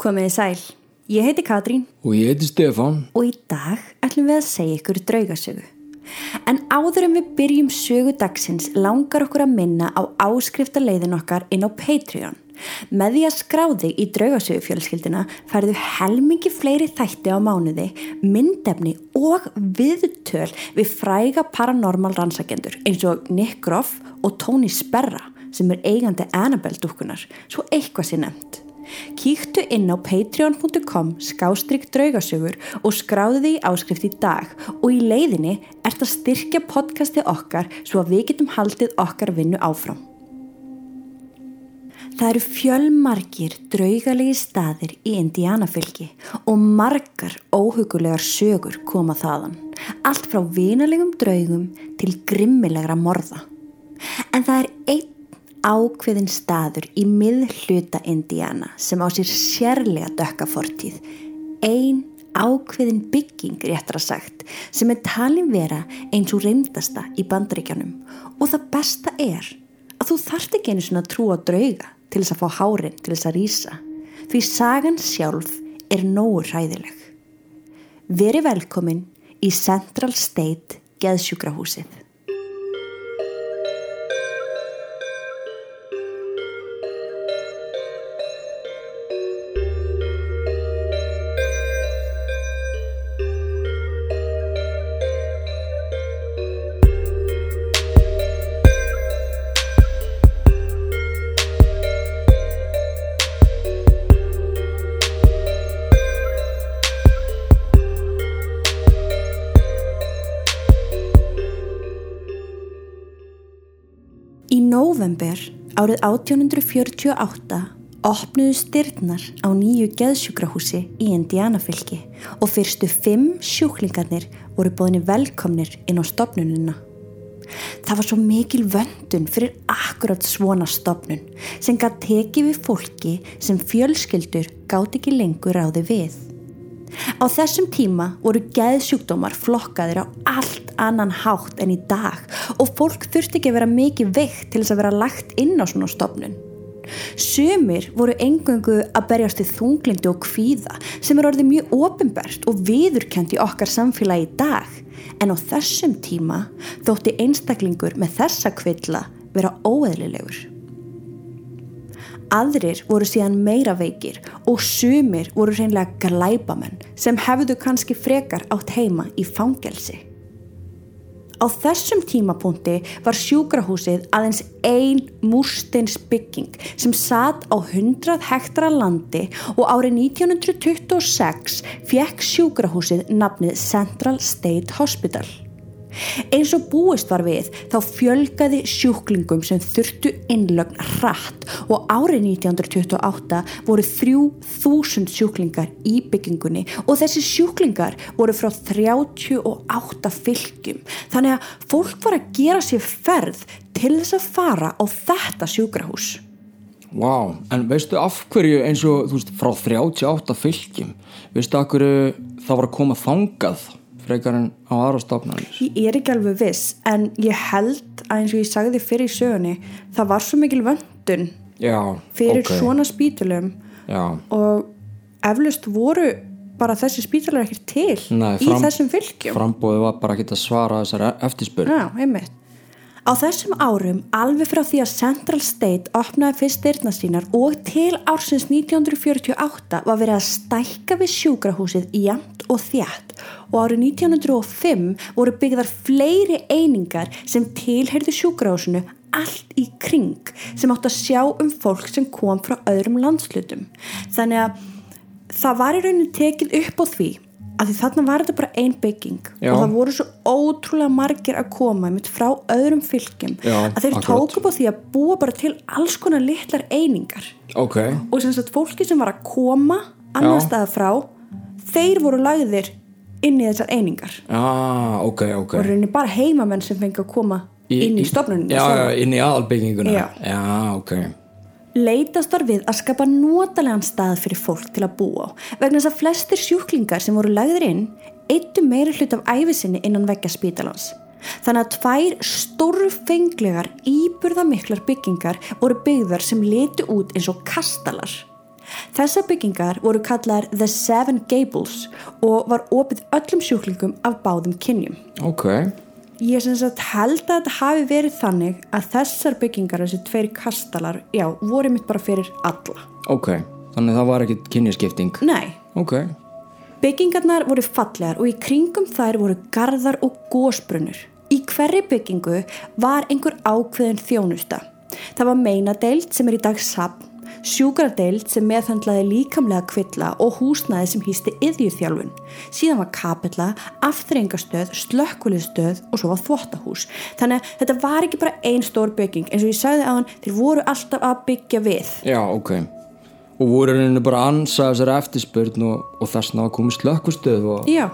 Komiði sæl, ég heiti Katrín Og ég heiti Stefan. og í dag ætlum við að segja ykkur draugasögu. En áður en við byrjum sögu dagsins langar okkur að minna á áskriftarleiðin okkar inn á Patreon. Með því að skráði í draugasögu fjölskyldina færðu helmingi fleiri þætti á mánuði, myndefni og viðtöl við fræga paranormal rannsakendur eins og Nick Groff og Tony Sperra sem er eigandi Annabelle dúkkunar, svo eitthvað sé nefnt. Kíktu inn á patreon.com skástrygg draugasögur og skráðu því áskrift í dag og í leiðinni ert að styrkja podcasti okkar svo að við getum haldið okkar vinnu áfram. Það eru fjölmarkir draugalegi staðir í Indiánafylgi og margar óhugulegar sögur koma þaðan. Allt frá vinalegum draugum til grimmilegra morða. En það er einn ákveðin staður í miðhluta Indiana sem á sér sérlega dökka fortíð. Ein ákveðin bygging réttra sagt sem er talin vera eins og reymdasta í bandreikjanum og það besta er að þú þarft ekki einu svona trú á drauga til þess að fá hárin til þess að rýsa því sagan sjálf er nógu hræðileg. Veri velkomin í Central State geðsjúkrahúsið. Í nóvember árið 1848 opnuðu styrnar á nýju geðsjúkrahúsi í Indiánafylki og fyrstu fimm sjúklingarnir voru bóðinni velkomnir inn á stopnununa. Það var svo mikil vöndun fyrir akkurat svona stopnun sem gæti tekið við fólki sem fjölskyldur gátt ekki lengur ráði við. Á þessum tíma voru geðsjúkdómar flokkaðir á allt annan hátt en í dag og fólk þurfti ekki að vera mikið veikt til þess að vera lagt inn á svona stofnun. Sumir voru engöngu að berjast í þunglindi og kvíða sem er orðið mjög ofinbært og viðurkend í okkar samfélagi í dag en á þessum tíma þótti einstaklingur með þessa kvilla vera óeðlilegur. Aðrir voru síðan meira veikir og sumir voru reynlega glæbamenn sem hefðu kannski frekar átt heima í fangelsi. Á þessum tímapunkti var sjúkrahúsið aðeins ein múrsteins bygging sem satt á 100 hektara landi og árið 1926 fekk sjúkrahúsið nafnið Central State Hospital. Eins og búist var við þá fjölgaði sjúklingum sem þurftu innlögn hratt og árið 1928 voru 3000 sjúklingar í byggingunni og þessi sjúklingar voru frá 38 fylgjum. Þannig að fólk var að gera sér ferð til þess að fara á þetta sjúkrahús. Vá, wow. en veistu af hverju eins og þú veist frá 38 fylgjum, veistu af hverju það var að koma þangað frekar en á aðra stofnarnir? Ég er ekki alveg viss en ég held að eins og ég sagði fyrir í sögunni það var svo mikil vöndun Já, fyrir ok. svona spítulum Já, og eflust voru bara þessi spítalar ekkert til Nei, í fram- þessum fylgjum frambóði var bara ekki að svara þessari eftirspurn. Já, einmitt Á þessum árum, alveg frá því að Central State opnaði fyrst styrna sínar og til ársins 1948 var verið að stækka við sjúkrahúsið jæmt og þjætt og árið 1905 voru byggðar fleiri einingar sem tilherðu sjúkrahúsinu allt í kring sem átt að sjá um fólk sem kom frá öðrum landslutum. Þannig að það var í rauninu tekið upp á því að því þarna var þetta bara ein bygging Já. og það voru svo ótrúlega margir að koma einmitt frá öðrum fylgjum Já, að þeir tóku upp á því að búa bara til alls konar litlar einingar Ok, og sem sagt fólki sem var að koma annar staða frá þeir voru lagðir inn í þessar einingar já, ok, ok. og rauninni bara heimamenn sem fengi að koma inn í stofnuninu Já, já, inn í aðalbygginguna. Já, ok. Leitast var við að skapa notalegan stað fyrir fólk til að búa á vegna þess að flestir sjúklingar sem voru lagðir inn eittu meiri hlut af æfisinni innan veggja spítalans. Þannig að tvær stórfenglegar íburðamiklar byggingar voru byggðar sem letu út eins og kastalar. Þessar byggingar voru kallar The Seven Gables og var opið öllum sjúklingum af báðum kynjum. Ok, Ég sem sagt held að þetta hafi verið þannig að þessar byggingar, þessi tveir kastalar, já, voru mitt bara fyrir alla. ok, þannig það var ekkit kynjaskipting. Nei, Ok, byggingarnar voru fallegar og í kringum þær voru garðar og gósbrunnur. Í hverri byggingu var einhver ákveðin þjónusta. Það var meinadeild sem er í dag sapn, sjúkradeild sem meðhandlaði líkamlega kvilla og húsnæði sem hýsti yðjúþjálfun. Síðan var kapella, afþrengastöð, slökkulistöð og svo var þvóttahús. Þannig að þetta var ekki bara ein stór bygging eins og ég sagði á hann, þeir voru alltaf að byggja við. já, ok. Og voru henni bara að ansa þessari eftirspurn og, og þess að komið slökkustöð og... Já.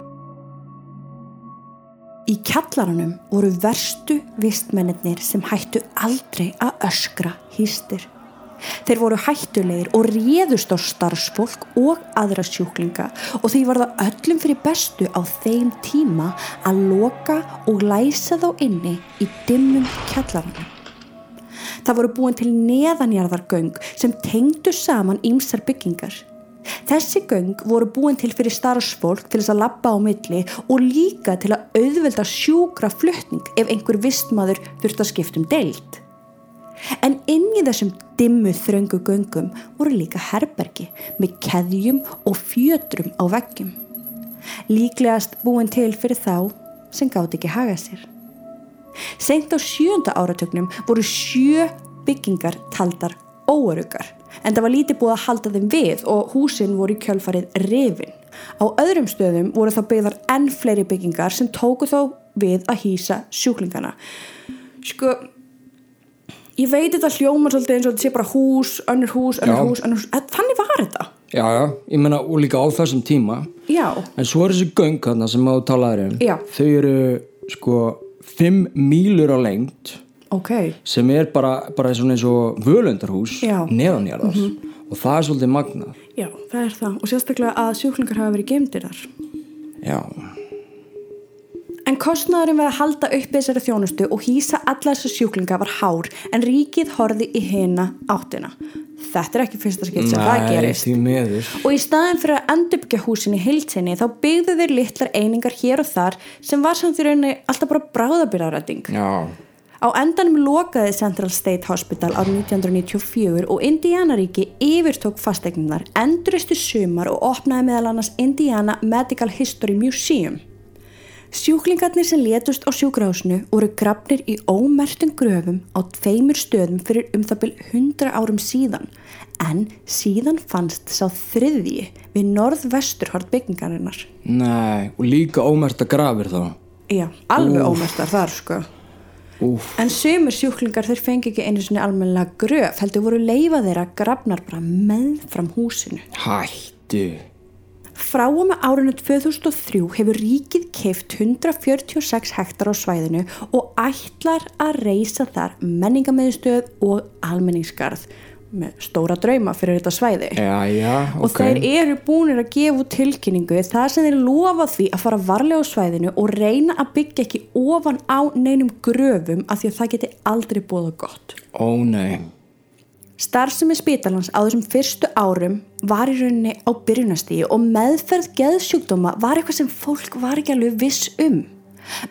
Í kjallaranum voru verstu vistmennir sem hættu aldrei að öskra hýstir. Þeir voru hættulegir og réðust á starfsfólk og aðra sjúklinga og því var það öllum fyrir bestu á þeim tíma að loka og læsa þá inni í dimmum kjallaranum. Það voru búin til neðanjarðargöng sem tengdu saman ýmsar byggingar. Þessi göng voru búin til fyrir starfsfólk til þess að labba á milli og líka til að auðvelda sjúkra flutning ef einhver vistmaður þurft að skipta um deild. En inn í þessum dimmu þröngu göngum voru líka herbergi með keðjum og fjötrum á veggjum. Líklegast búin til fyrir þá sem gátt ekki haga sér. Seint á sjönda áratögnum voru sjö byggingar taldar óörugar en það var lítið búið að halda þeim við og húsin voru í kjölfarið rifin. Á öðrum stöðum voru þá byggðar enn fleiri byggingar sem tóku þó við að hýsa sjúklingana. Sko, ég veit þetta hljómar svolítið eins og þetta sé bara hús, önnur hús, önnur Já. hús, önnur hús. Þannig var þetta. Já, já, ég meina og líka á þessum tíma. Já, En svo er þessi göng þarna sem þú talaðir um. Já. Þau eru sko 5 mílur á lengt ok. sem er bara, bara eins og völundarhús Já. Mhm. neðanjarðar og það er svolítið magnað. Já, það er það. Og sérstaklega að sjúklingar hafa verið gemdir þar. Já, En kostnaðurinn við að halda upp þessari þjónustu og hýsa alla þessar sjúklinga var hár en ríkið horði í hina áttina. Þetta er ekki fyrsta skipt sem það gerist. Og í staðin fyrir að endurbyggja húsin í heilsinni þá byggðu þeir litlar einingar hér og þar sem var samt í rauninni alltaf bara bráðabyrðaræting. Já, Á endanum lokaði Central State Hospital árið 1994 og Indianaríki yfirtók fastegnunar, enduristu sumar og opnaði meðal annars Indiana Medical History Museum. Sjúklingarnir sem létust á sjúkrahúsinu voru grafnir í ómertum gröfum á tveimur stöðum fyrir um það byrj 100 árum síðan en síðan fannst sá þriðji við norðvesturhort byggingarinnar. nei, og líka ómerta grafir þá. Já, alveg ómertar þar sko. Úf, En sömur sjúklingar þeir fengi ekki einu sinni almennilega gröf heldur voru leifa þeirra grafnar bara með fram húsinu. hættu. Frá og með árinu 2003 hefur ríkið keift 146 hektar á svæðinu og ætlar að reysa þar menningamæðistöð og almenningskarð með stóra drauma fyrir þetta svæði. Já, já, Og ok. þeir eru búinir að gefa út tilkynningu þar sem þeir lofa því að fara varlega á svæðinu og reyna að byggja ekki ofan á neinum gröfum af því að það geti aldrei búið gott. Ó, nei. Starfsemi spítalans á þessum fyrstu árum var í rauninni á byrjunastígi og meðferð geðsjúkdóma var eitthvað sem fólk var ekki alveg viss um.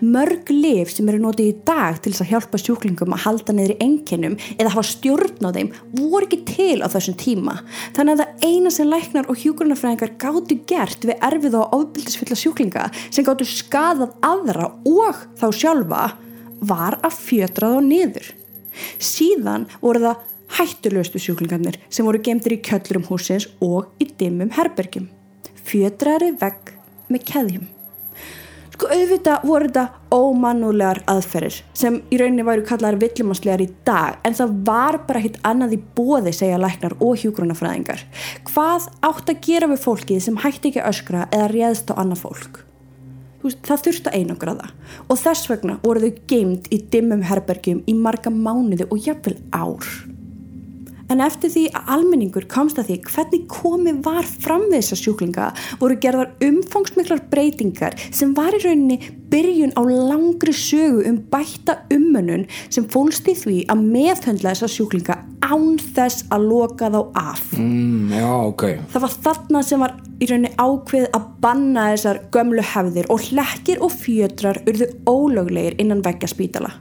Mörg lif sem eru notið í dag til þess að hjálpa sjúklingum að halda niður í einkennum eða hafa stjórn á þeim voru ekki til á þessum tíma. Þannig að það eina sem læknar og hjúgrunafræðingar gáttu gert við erfið og ofbildisfulla sjúklinga sem gáttu skadað aðra og þá sjálfa var að fjötra þá niður. Síðan voru það hættulegustu sjúklingarnir sem voru gemdir í kjöllurum húsins og í dimmum herbergjum. Fjötrari vegg með keðjum. Sko auðvitað voru þetta ómannulegar aðferðir sem í rauninni væru kallar villumanslegar í dag en það var bara hitt annað í bóði segja læknar og hjúgrunafræðingar. Hvað átt að gera við fólkið sem hætti ekki öskra eða réðst á annað fólk? Það þurfti að einangra það og þess vegna voru þau geimt í dimmum herbergjum í marga mánuði og jafnvel ár. En eftir því að almenningur komst að því hvernig komið var fram við þessa sjúklinga voru gerðar umfangsmiklar breytingar sem var í rauninni byrjun á langri sögu um bætta umönnun sem fólst í því að meðhöndla þessa sjúklinga án þess að loka þá af. mm, já, ok Það var þarna sem var í rauninni ákveð að banna þessar gömlu hefðir og hlekkir og fjötrar urðu ólöglegir innan veggja spítala.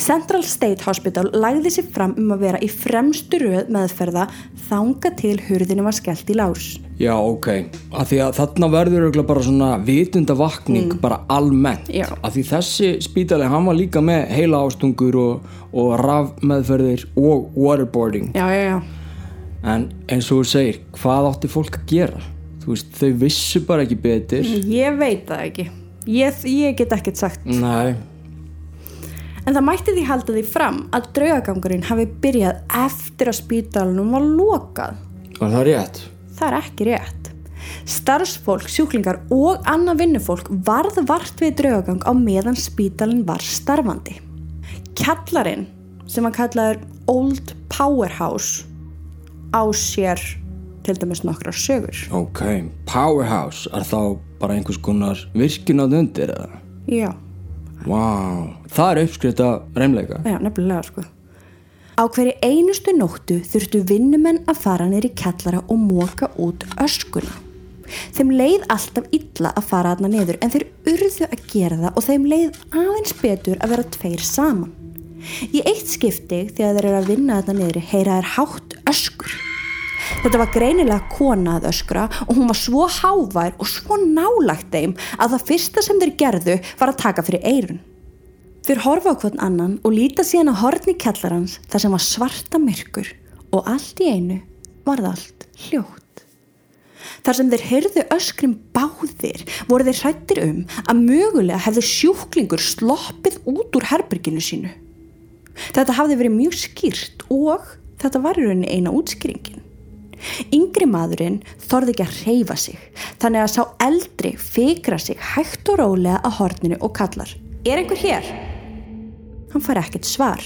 Central State Hospital lagði sér fram um að vera í fremstu röð meðferða þanga til hurðinu var skellt í lás. Já, ok, því að þarna verður bara svona vitundavakning bara almennt, Já. af því þessi spítali, hann var líka með heila ástungur og, og rafmeðferðir og waterboarding, Já, já, já. en eins og þú segir hvað átti fólk að gera þú veist, þau vissu bara ekki betur Ég veit það ekki. Ég, ég get ekkert sagt. Nei, En það mætti því halda því fram að draugagangurinn hafi byrjað eftir að spítalunum var lokað. og það rétt Það er ekki rétt. Starfsfólk, sjúklingar og annað vinnufólk varð vart við draugagang á meðan spítalinn var starfandi. Kjallarinn, sem hann kallaður Old Powerhouse, á sér til dæmis nokkrar sögur. Ok, powerhouse er þá bara einhvers konar virkin á undir eða? Já, Vá, það er uppskrift að reymleika já, nefnilega sko. Á hverju einustu nóttu þurftu vinnumenn að fara neyri kjallara og móka út öskuna. Þeim leið alltaf illa að fara aðna niður en þeir urðu að gera það og þeim leið aðeins betur að vera tveir saman. Í eitt skipti þegar þeir eru að vinna aðna niður heyra þeir hátt öskur. Þetta var greinilega kona að öskra og hún var svo hávær og svo nálagt þeim að það fyrsta sem þeir gerðu var að taka fyrir eirun. Þeir horfa á hvern annan og líta síðan á horni kjallarans þar sem var svarta myrkur og allt í einu var það allt hljótt. Þar sem þeir heyrðu öskrim báðir voru þeir hrættir um að mögulega hefði sjúklingur sloppið út úr herberginu sínu. Þetta hafði verið mjög skýrt og þetta var í rauninni eina útskýringin. Yngri maðurinn þorði ekki að reyfa sig þannig að sá eldri fikra sig hægt og rólega að horninu og kallar Er einhver hér? Hann fær ekkert svar.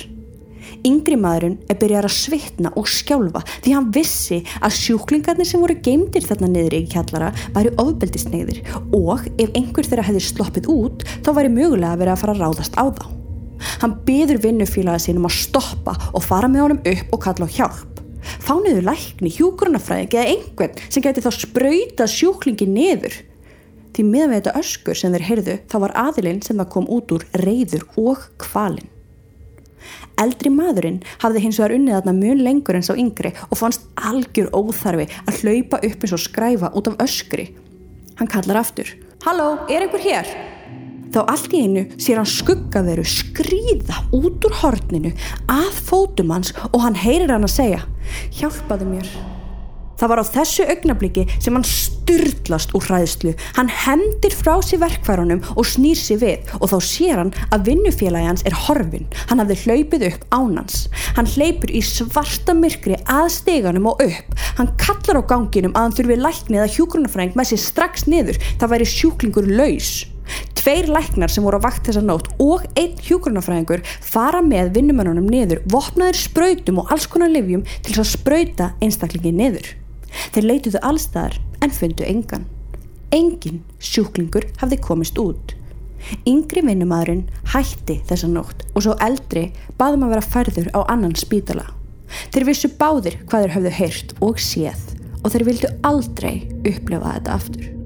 Yngri maðurinn er byrjar að svitna og skjálfa því hann vissi að sjúklingarnir sem voru geimdir þarna niður í kjallara væri ofbeldisneiðir og ef einhver þeirra hefði sloppið út þá væri mögulega verið að fara að ráðast á þá. Hann byður vinnufílaða sínum að stoppa og fara með honum upp og kalla á hjálp. Fániður lækni, hjúgrunafræðing eða einhvern sem geti þá sprautað sjúklingi niður. Því meðan við þetta öskur sem þeir heyrðu þá var aðilinn sem það kom út úr reyður og kvalinn. Eldri maðurinn hafði hins vegar unnið þarna mun lengur en sá yngri og fannst algjör óþarfi að hlaupa upp eins og skræfa út af öskri. Hann kallar aftur. Halló, er einhver hér? Þá allt í einu sér hann skuggaveru skrýða út úr horninu að fótum hans og hann heyrir hann að segja Hjálpaðu mér. Það var á þessu augnabliki sem hann styrlast úr hræðslu. Hann hendir frá sér verkfærunum og snýr sér við og þá sér hann að vinnufélagi hans er horfin. Hann hafði hlaupið upp ánans. Hann hleypur í svarta myrkri að steganum og upp. Hann kallar á ganginum að hann þurfi læknið að hjúgrunafræðing með sér strax niður. Það væri sjúklingur laus. Tveir læknar sem voru á vakt þessa nótt og einn hjúgrunafræðingur fara með vinnumennunum niður, vopnaðir sprautum og alls konar livjum til þess að sprauta einstaklingi niður. Þeir leituðu allstaðar en fundu engan. Engin sjúklingur hafði komist út. Yngri vinnumadurinn hætti þessa nótt og svo eldri baðum að vera færður á annan spítala. Þeir vissu báðir hvað þeir höfðu heyrt og séð og þeir vildu aldrei upplifa þetta aftur.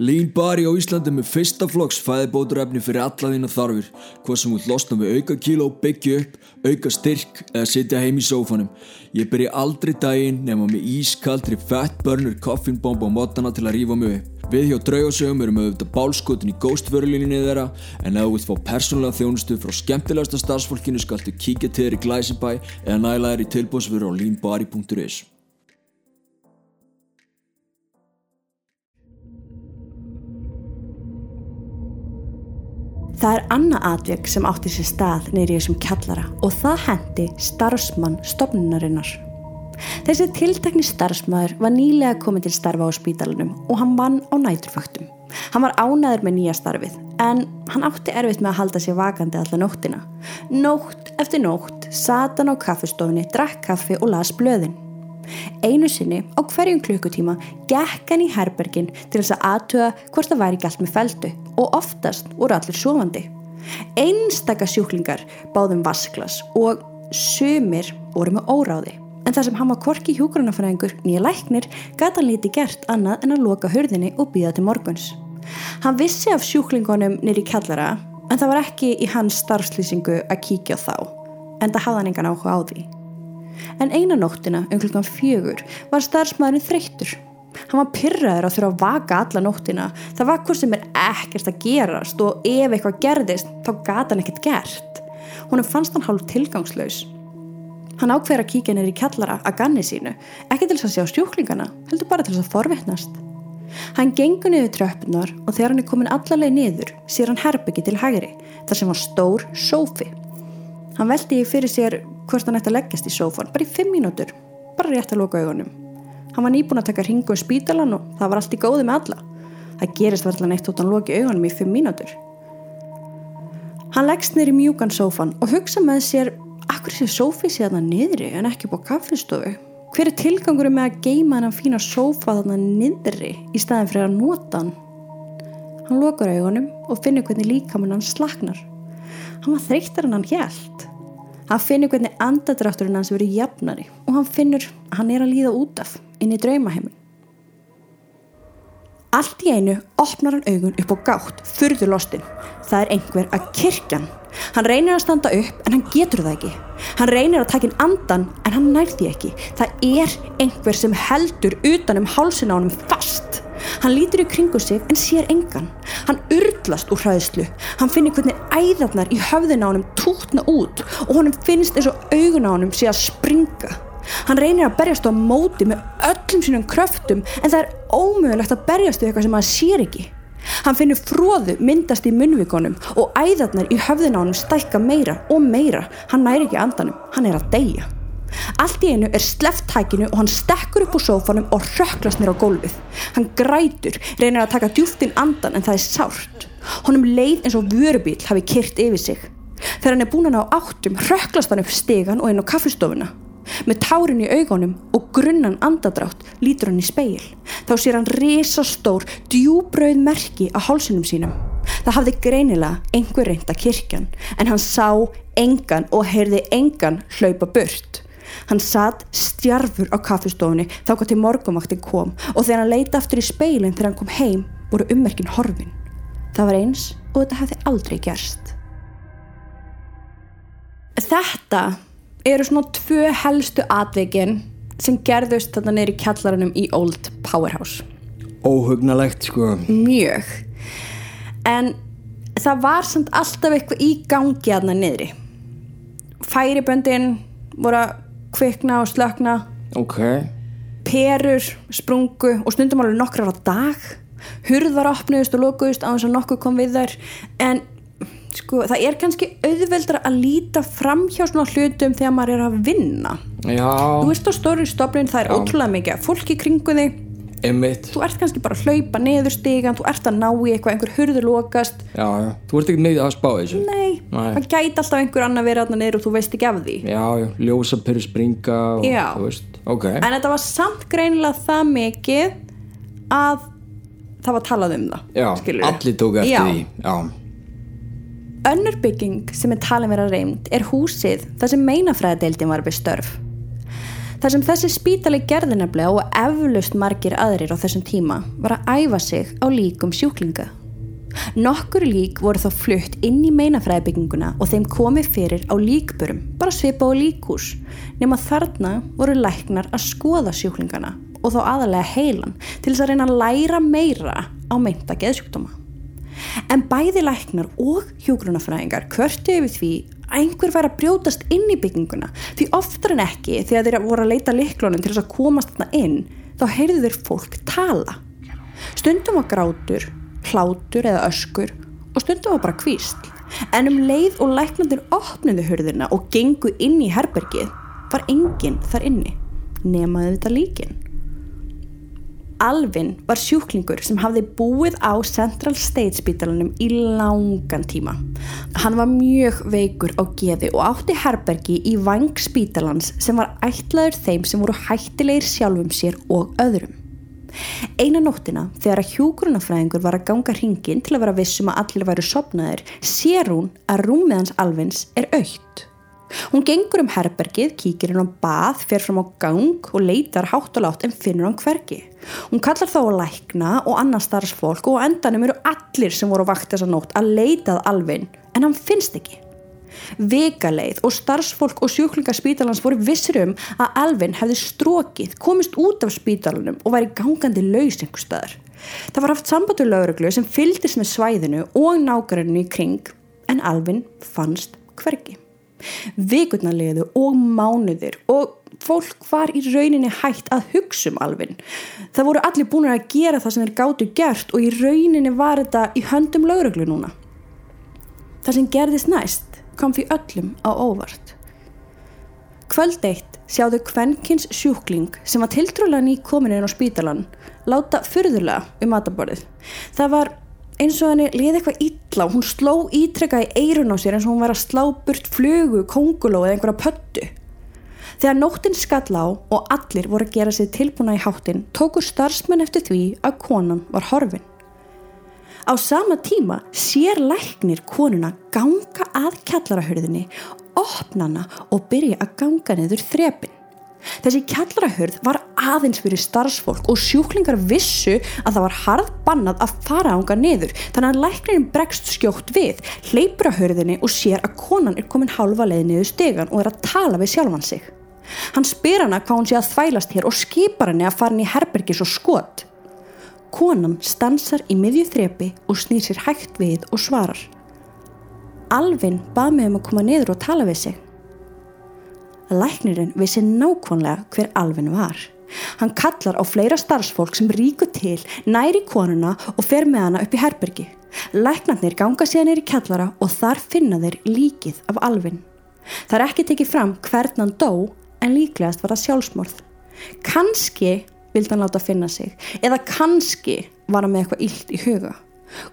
Lean Bari á Íslandi með fyrsta flokks fæðibóturefni fyrir alla þína þarfir hvað sem út losna við auka kíló, byggja upp, auka styrk eða sitja heim í sófanum. Ég byrja aldrei daginn nema með ískaldri fat burner koffinbomb á mótana til að rífa mig upp. Við hjá Draugasögum erum auðvitað bálskotin í ghostförulíninni þeirra en ef þú vilt fá persónulega þjónustu frá skemmtilegasta starfsfólkinu skaltu kíkja til þeir í Glæsibæ eða næla þeir í tilbúðsveru á leanbari.is. Það er annað atvik sem átti sér stað neyri þessum kjallara og það hendi starfsmann stopnunarinnar. Þessi tiltekni starfsmæður var nýlega komin til starfa á spítalunum og hann vann á næturfaktum. Hann var ánæður með nýja starfið en hann átti erfitt með að halda sér vakandi alla nóttina. Nótt eftir nótt sat hann á kaffestofunni, drakk kaffi og las blöðin. Einu sinni á hverjum klukkutíma gekk hann í herbergin til þess að aðtuga hvort það væri allt með feldu og oftast voru allir sofandi. Einstaka sjúklingar báðum vasklas og sumir voru með óráði. En þar sem hann var korki hjúgrunafræðingur nýja læknir gata hann liti gert annað en að loka hörðinni og býða til morguns. Hann vissi af sjúklingunum nýri kjallara en það var ekki í hans starfslýsingu að kíkja þá en það hafði hann engan áhuga á því. En eina nóttina um klukkan fjögur var starfsmæðurinn þreyttur. Hann var pyrraður að þurfa að vaka alla nóttina. Það var hvað sem er ekkert að gerast og ef eitthvað gerðist þá gata hann ekkert gert. Húnum fannst hann hálf tilgangslaus. Hann ákveður að kíkja neyri kjallara að ganni sínu, ekki til þess að sjá stjúklingana, heldur bara til þess að forvetnast. Hann gengur niður tröppunar og þegar hann er komin allarleið niður sér hann herbyggi til hægri, þar sem var stór sófi. Hann veldi fyrir sér hvort hann ætti að leggjast í sófan, bara í fimm mínútur, bara rétt að loka augunum. Hann var nýbúin að taka ringu um spítalan og það var allt í góði með alla. Það gerist verðlan eitt út hann loki augunum í fimm mínútur. Hann leggst neyri mjúkan sófan og hugsa með sér akkur sé sófið sér þarna niðri en ekki búið kaffistofu. Hver er tilgangurum með að geima hann að fína sófa þarna niðri í staðin fyrir að nota hann? Hann lokar augunum og finnur hvernig líkamann hann slagnar. Hann var þreyttar en hann hjælt. Hann finnur hvernig andadrátturinn hans verið jafnari og hann finnur að hann er að líða út af inn í draumaheimin. Allt í einu opnar hann augun upp á gátt, furðulostinn. Það er einhver að kirkjan. Hann reynir að standa upp en hann getur það ekki. Hann reynir að taka inn andan en hann nærði ekki. Það er einhver sem heldur utanum hálsin á hann fast. Hann lítur í kringu sig en sér engan. Hann urtlast úr hræðslu. Hann finnir hvernig æðarnar í höfðin á hann tútna út og honum finnst eins og augun á hann sé að springa. Hann reynir að berjast á móti með öllum sínum kröftum en það er ómögulegt að berjast við eitthvað sem hann sér ekki. Hann finnur fróðu myndast í munvíkonum og æðarnar í höfðin á hann stækka meira og meira. Hann næri ekki andanum, hann er að deyja. Allt í einu er sleft tækinu og hann stekkur upp úr sófanum og röklast mér á gólfið. Hann grætur, reynir að taka djúftinn andan en það er sárt. Honum leið eins og vörubíl hafi kyrt yfir sig. Þegar hann er búin á áttum, röklast hann upp stegan og inn á kaffestofuna. Með tárin í augunum og grunnan andadrátt lítur hann í speil. Þá sér hann risastór, djúbröð merki á hálsunum sínum. Það hafði greinilega einhver reynda kirkjan en hann sá engan og heyrði engan hlaupa burt. Hann satt stjarfur á kaffestofunni þá hvað til morgumaktin kom og þegar hann leita aftur í speilin þegar hann kom heim voru ummerkin horfin. Það var eins og þetta hefði aldrei gerst. Þetta eru svona tvö helstu atvikin sem gerðust þarna neyri kjallaranum í Old Powerhouse. Óhugnalegt sko. Mjög. En það var samt alltaf eitthvað í gangi aðna niðri. Færiböndin voru að kvikna og slökna. Ok. Perur, sprungu og stundum alveg nokkrar á dag. Hurðar opnuðust og lokuðust á þess að nokkuð kom við þær. En sko það er kannski auðveldra að líta fram hjá svona hlutum þegar maður er að vinna. Já. Þú veist á stóri stofnin það er Já. ótrúlega mikið fólki í kringu þig. Emmitt. Þú ert kannski bara að hlaupa neður stigan, þú ert að ná í eitthvað, einhver hurður lokast. Já, já. Þú ert ekki með að spá þessu. Nei, það gæti alltaf einhver annar verið aðna niður og þú veist ekki af því. Já, já. Ljósapyrir springa og veist. Ok. En þetta var samt greinilega það mikið að það var talað um það. Já, skilurðu. allir tóku eftir því. Já. Önnur bygging sem er talin vera reynd er húsið þar sem meinafræðadeildin var við störf. Þar sem þessi spítali gerði nefnilega og eflaust margir aðrir á þessum tíma var að æfa sig á líkum sjúklinga. Nokkur lík voru þá flutt inn í meinafræðabygginguna og þeim komið fyrir á líkburum, bara svipa á líkús, nema þarna voru læknar að skoða sjúklingana og þá aðalega heilan til þess að reyna að læra meira á meinta geðsjúkdóma. En bæði læknar og hjúgrunafræðingar kvörtu yfir því að einhver væri að brjótast inn í bygginguna því oftar en ekki þegar þeir voru að leita liklunum til þess að komast þarna inn þá heyrðu þeir fólk tala. Stundum var grátur, hlátur eða öskur og stundum var bara kvísl. En um leið og læknandir opnuðu hurðina og gengu inn í herbergið var enginn þar inni nemaði þetta líkin. Alvin var sjúklingur sem hafði búið á Central State spítalunum í langan tíma. Hann var mjög veikur á geði og átti herbergi í vang spítalans sem var ætlaður þeim sem voru hættilegir sjálfum sér og öðrum. Eina nóttina þegar að hjúgrunafræðingur var að ganga hringin til að vera vissum að allir væru sopnaðir sér hún að rúmið hans alvins er aukt. Hún gengur um herbergið, kíkir hún á bað, fer fram á gang og leitar hátt og látt en finnur hann hvergi. Hún kallar þá að lækna og annars starfsfólk og endanum eru allir sem voru vakt þessa nótt að leitað alvin en hann finnst ekki. Vegaleið og starfsfólk og sjúklingarspítalans voru vissir um að Alvin hefði strókið, komist út af spítalanum og væri gangandi laus einhver staðar. Það var haft sambandu lauruglu sem fyldist með svæðinu og nákvæminu í kring en Alvin fannst hvergi. Vikurnalegðu og mánuðir og fólk var í rauninni hægt að hugsa um Alvin. Það voru allir búin að gera það sem þeir gáttu gert og í rauninni var þetta í höndum lauruglu núna. Það sem gerðist næst kom því öllum á óvart. Kvöld eitt sjáðu kvennkins sjúkling sem var tiltrúlega ný komin inn á spítalan láta fyrðulega um mataborðið. Það var eins og henni liði eitthvað illa hún sló ítrekka í eirun á sér eins og hún var að slá burt flugu, konguló eða einhverja pöttu. Þegar nóttin skall á og allir voru að gera sig tilbúna í háttin tóku starfsmenn eftir því að konan var horfin. Á sama tíma sér læknir konuna ganga að kjallarahörðinni, opna hana og byrja að ganga niður þrepin. Þessi kjallarahörð var aðeins fyrir starfsfólk og sjúklingar vissu að það var harð bannað að fara ánga niður þannig að læknirinn bregst skjótt við, hleypur að hörðinni og sér að konan er komin halva leið niður stegan og er að tala við sjálfan sig. Hann spyr hana hvað hún sé að þvælast hér og skipar henni að fara henni í herbergis og skot. Konan stansar í miðju þrepi og snýr sér hægt við og svarar. Alvin bað mig um að koma niður og tala við sig. Læknirinn vissi nákvæmlega hver Alvin var. Hann kallar á fleira starfsfólk sem ríku til, næri konuna og fer með hana upp í herbergi. Læknarnir ganga síðan neyri kallara og þar finna þeir líkið af Alvin. Það er ekki tekið fram hvern hann dó en líklegast var það sjálfsmorð. Kanski vildi hann láta finna sig eða kannski var hann með eitthvað illt í huga.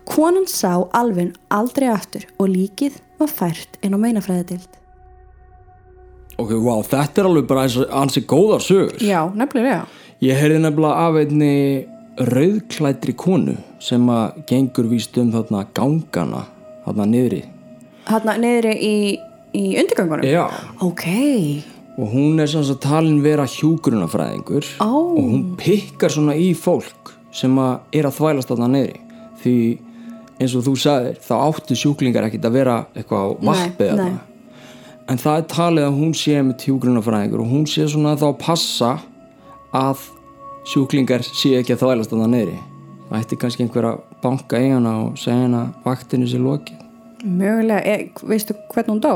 Konan sá Alvin aldrei aftur og líkið var fært inn á meinafræðadild. Ok, wow, þetta er alveg bara ansi góðar sögur. Já, nefnilega. Ég heyrði nefnilega af einni rauðklætri konu sem að gengur víst um þarna gangana þarna niðri. Hanna niðri í, í undirgangunum? Já. Ok. Og hún er svona að talin vera hjúgrunafræðingur Ó. og hún pikkar svona í fólk sem að er að þvælast þarna niðri. Því eins og þú sagðir, þá áttu sjúklingar ekkit að vera eitthvað á vappið þarna. En það er talið að hún sé með hjúgrunafræðingur og hún sé svona þá að passa að sjúklingar sé ekki að þvælast þarna niðri. Það ætti kannski einhver að banka í hana og segja hana að vaktinu sé lokið. Mögulega, e, veistu hvernig hún dó?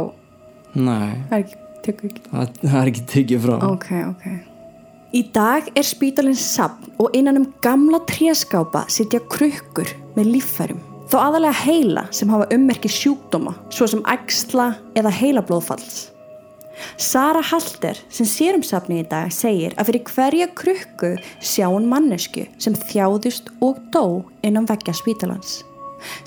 Nei, Það er ekki, ekki. það, það er ekki tekið frá. Ok, ok. Í dag er spítalinn sapn og innan um gamla tréskápa sitja krukkur með líffærum. Þó aðalega heila sem hafa ummerki sjúkdóma, svo sem ægsla eða heilablóðfalls. Sara Halter, sem sér um sapni í dag, segir að fyrir hverja krukku sjá hún mannesku sem þjáðust og dó innan veggja spítalans.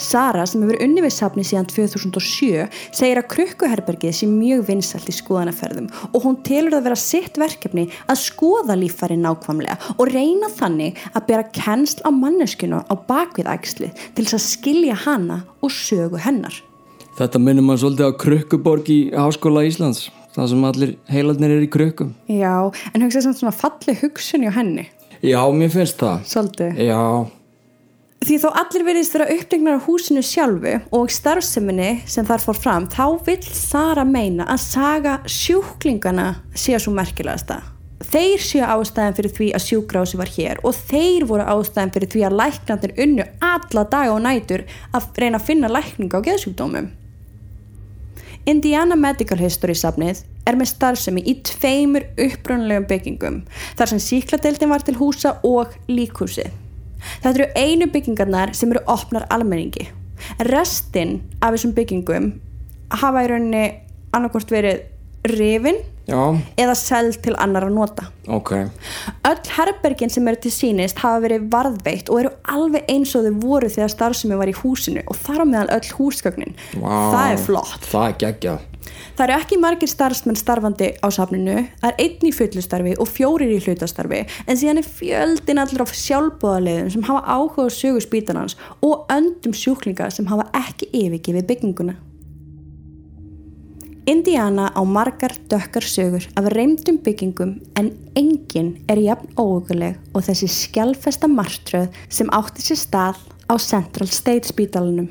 Sara, sem hefur unni við sapni síðan 2007, segir að krukkuherbergið sé mjög vinsalt í skoðanaferðum og hún telur það vera sitt verkefni að skoða líffæri nákvæmlega og reyna þannig að bera kennsl á manneskinu á bakvið ægslu til þess að skilja hana og sögu hennar. Þetta minnum maður svolítið á Krukkuborg í Háskóla Íslands það sem allir heilarnir er í krukkum Já, en hugsa samt svona falli hugsun hjá henni, Já, mér finnst það svolítið. Já, Því þó allir veriðist vera uppdegnar á húsinu sjálfu og starfseminni sem þar fór fram, þá vill Sara meina að saga sjúklingana sé svo merkilegasta. Þeir séu ástæðan fyrir því að sjúkrási var hér og þeir voru ástæðan fyrir því að læknarnir unnu alla daga og nætur að reyna að finna lækninga á geðsjúkdómum. Indiana Medical History safnið er með starfsemi í tveimur upprunnulegum byggingum þar sem síkladeildin var til húsa og líkhúsið. Þetta eru einu byggingarnar sem eru opnar almenningi. Restinn af þessum byggingum hafa í rauninni annarkort verið rifin já, eða seld til annar að nota. ok Öll herbergin sem eru til sínist hafa verið varðveitt og eru alveg eins og þau voru þegar starfsemi var í húsinu og þar á meðal öll húsgögnin. Vá, Það er flott. Það er geggjað Það eru ekki margir starfsmenn starfandi á safninu, það er einn í fullustarfi og fjórir í hlutastarfi en síðan er fjöldin allra á sjálfbóðarleiðum sem hafa áhuga á sögu spítanans og öndum sjúklinga sem hafa ekki yfirgifið bygginguna. Indiana á margar dökkar sögur af reymdum byggingum en enginn er jafn óöguleg og þessi skjálfesta martröð sem átti sér stað á Central State spítalunum.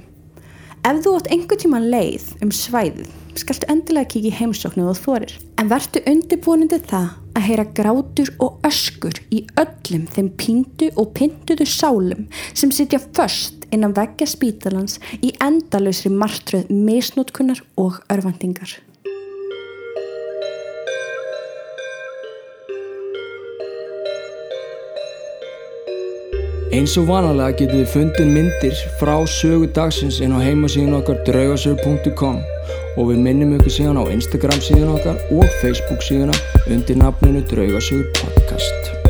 Ef þú átt einhver tíma leið um svæðið, skaltu endilega kikið í heimsóknu og þorir. En vertu undirbúinandi það að heyra grátur og öskur í öllum þeim píndu og pinduðu sálum sem sitja först innan veggja spítalans í endalösri martröð misnótkunnar og örfandingar. Eins og vanalega getið þið fundið myndir frá sögu dagsins inn á heimasíðun okkar draugasögur.com og við minnum ykkur síðan á Instagram síðan okkar og Facebook síðuna undir nafninu Draugasögur podcast.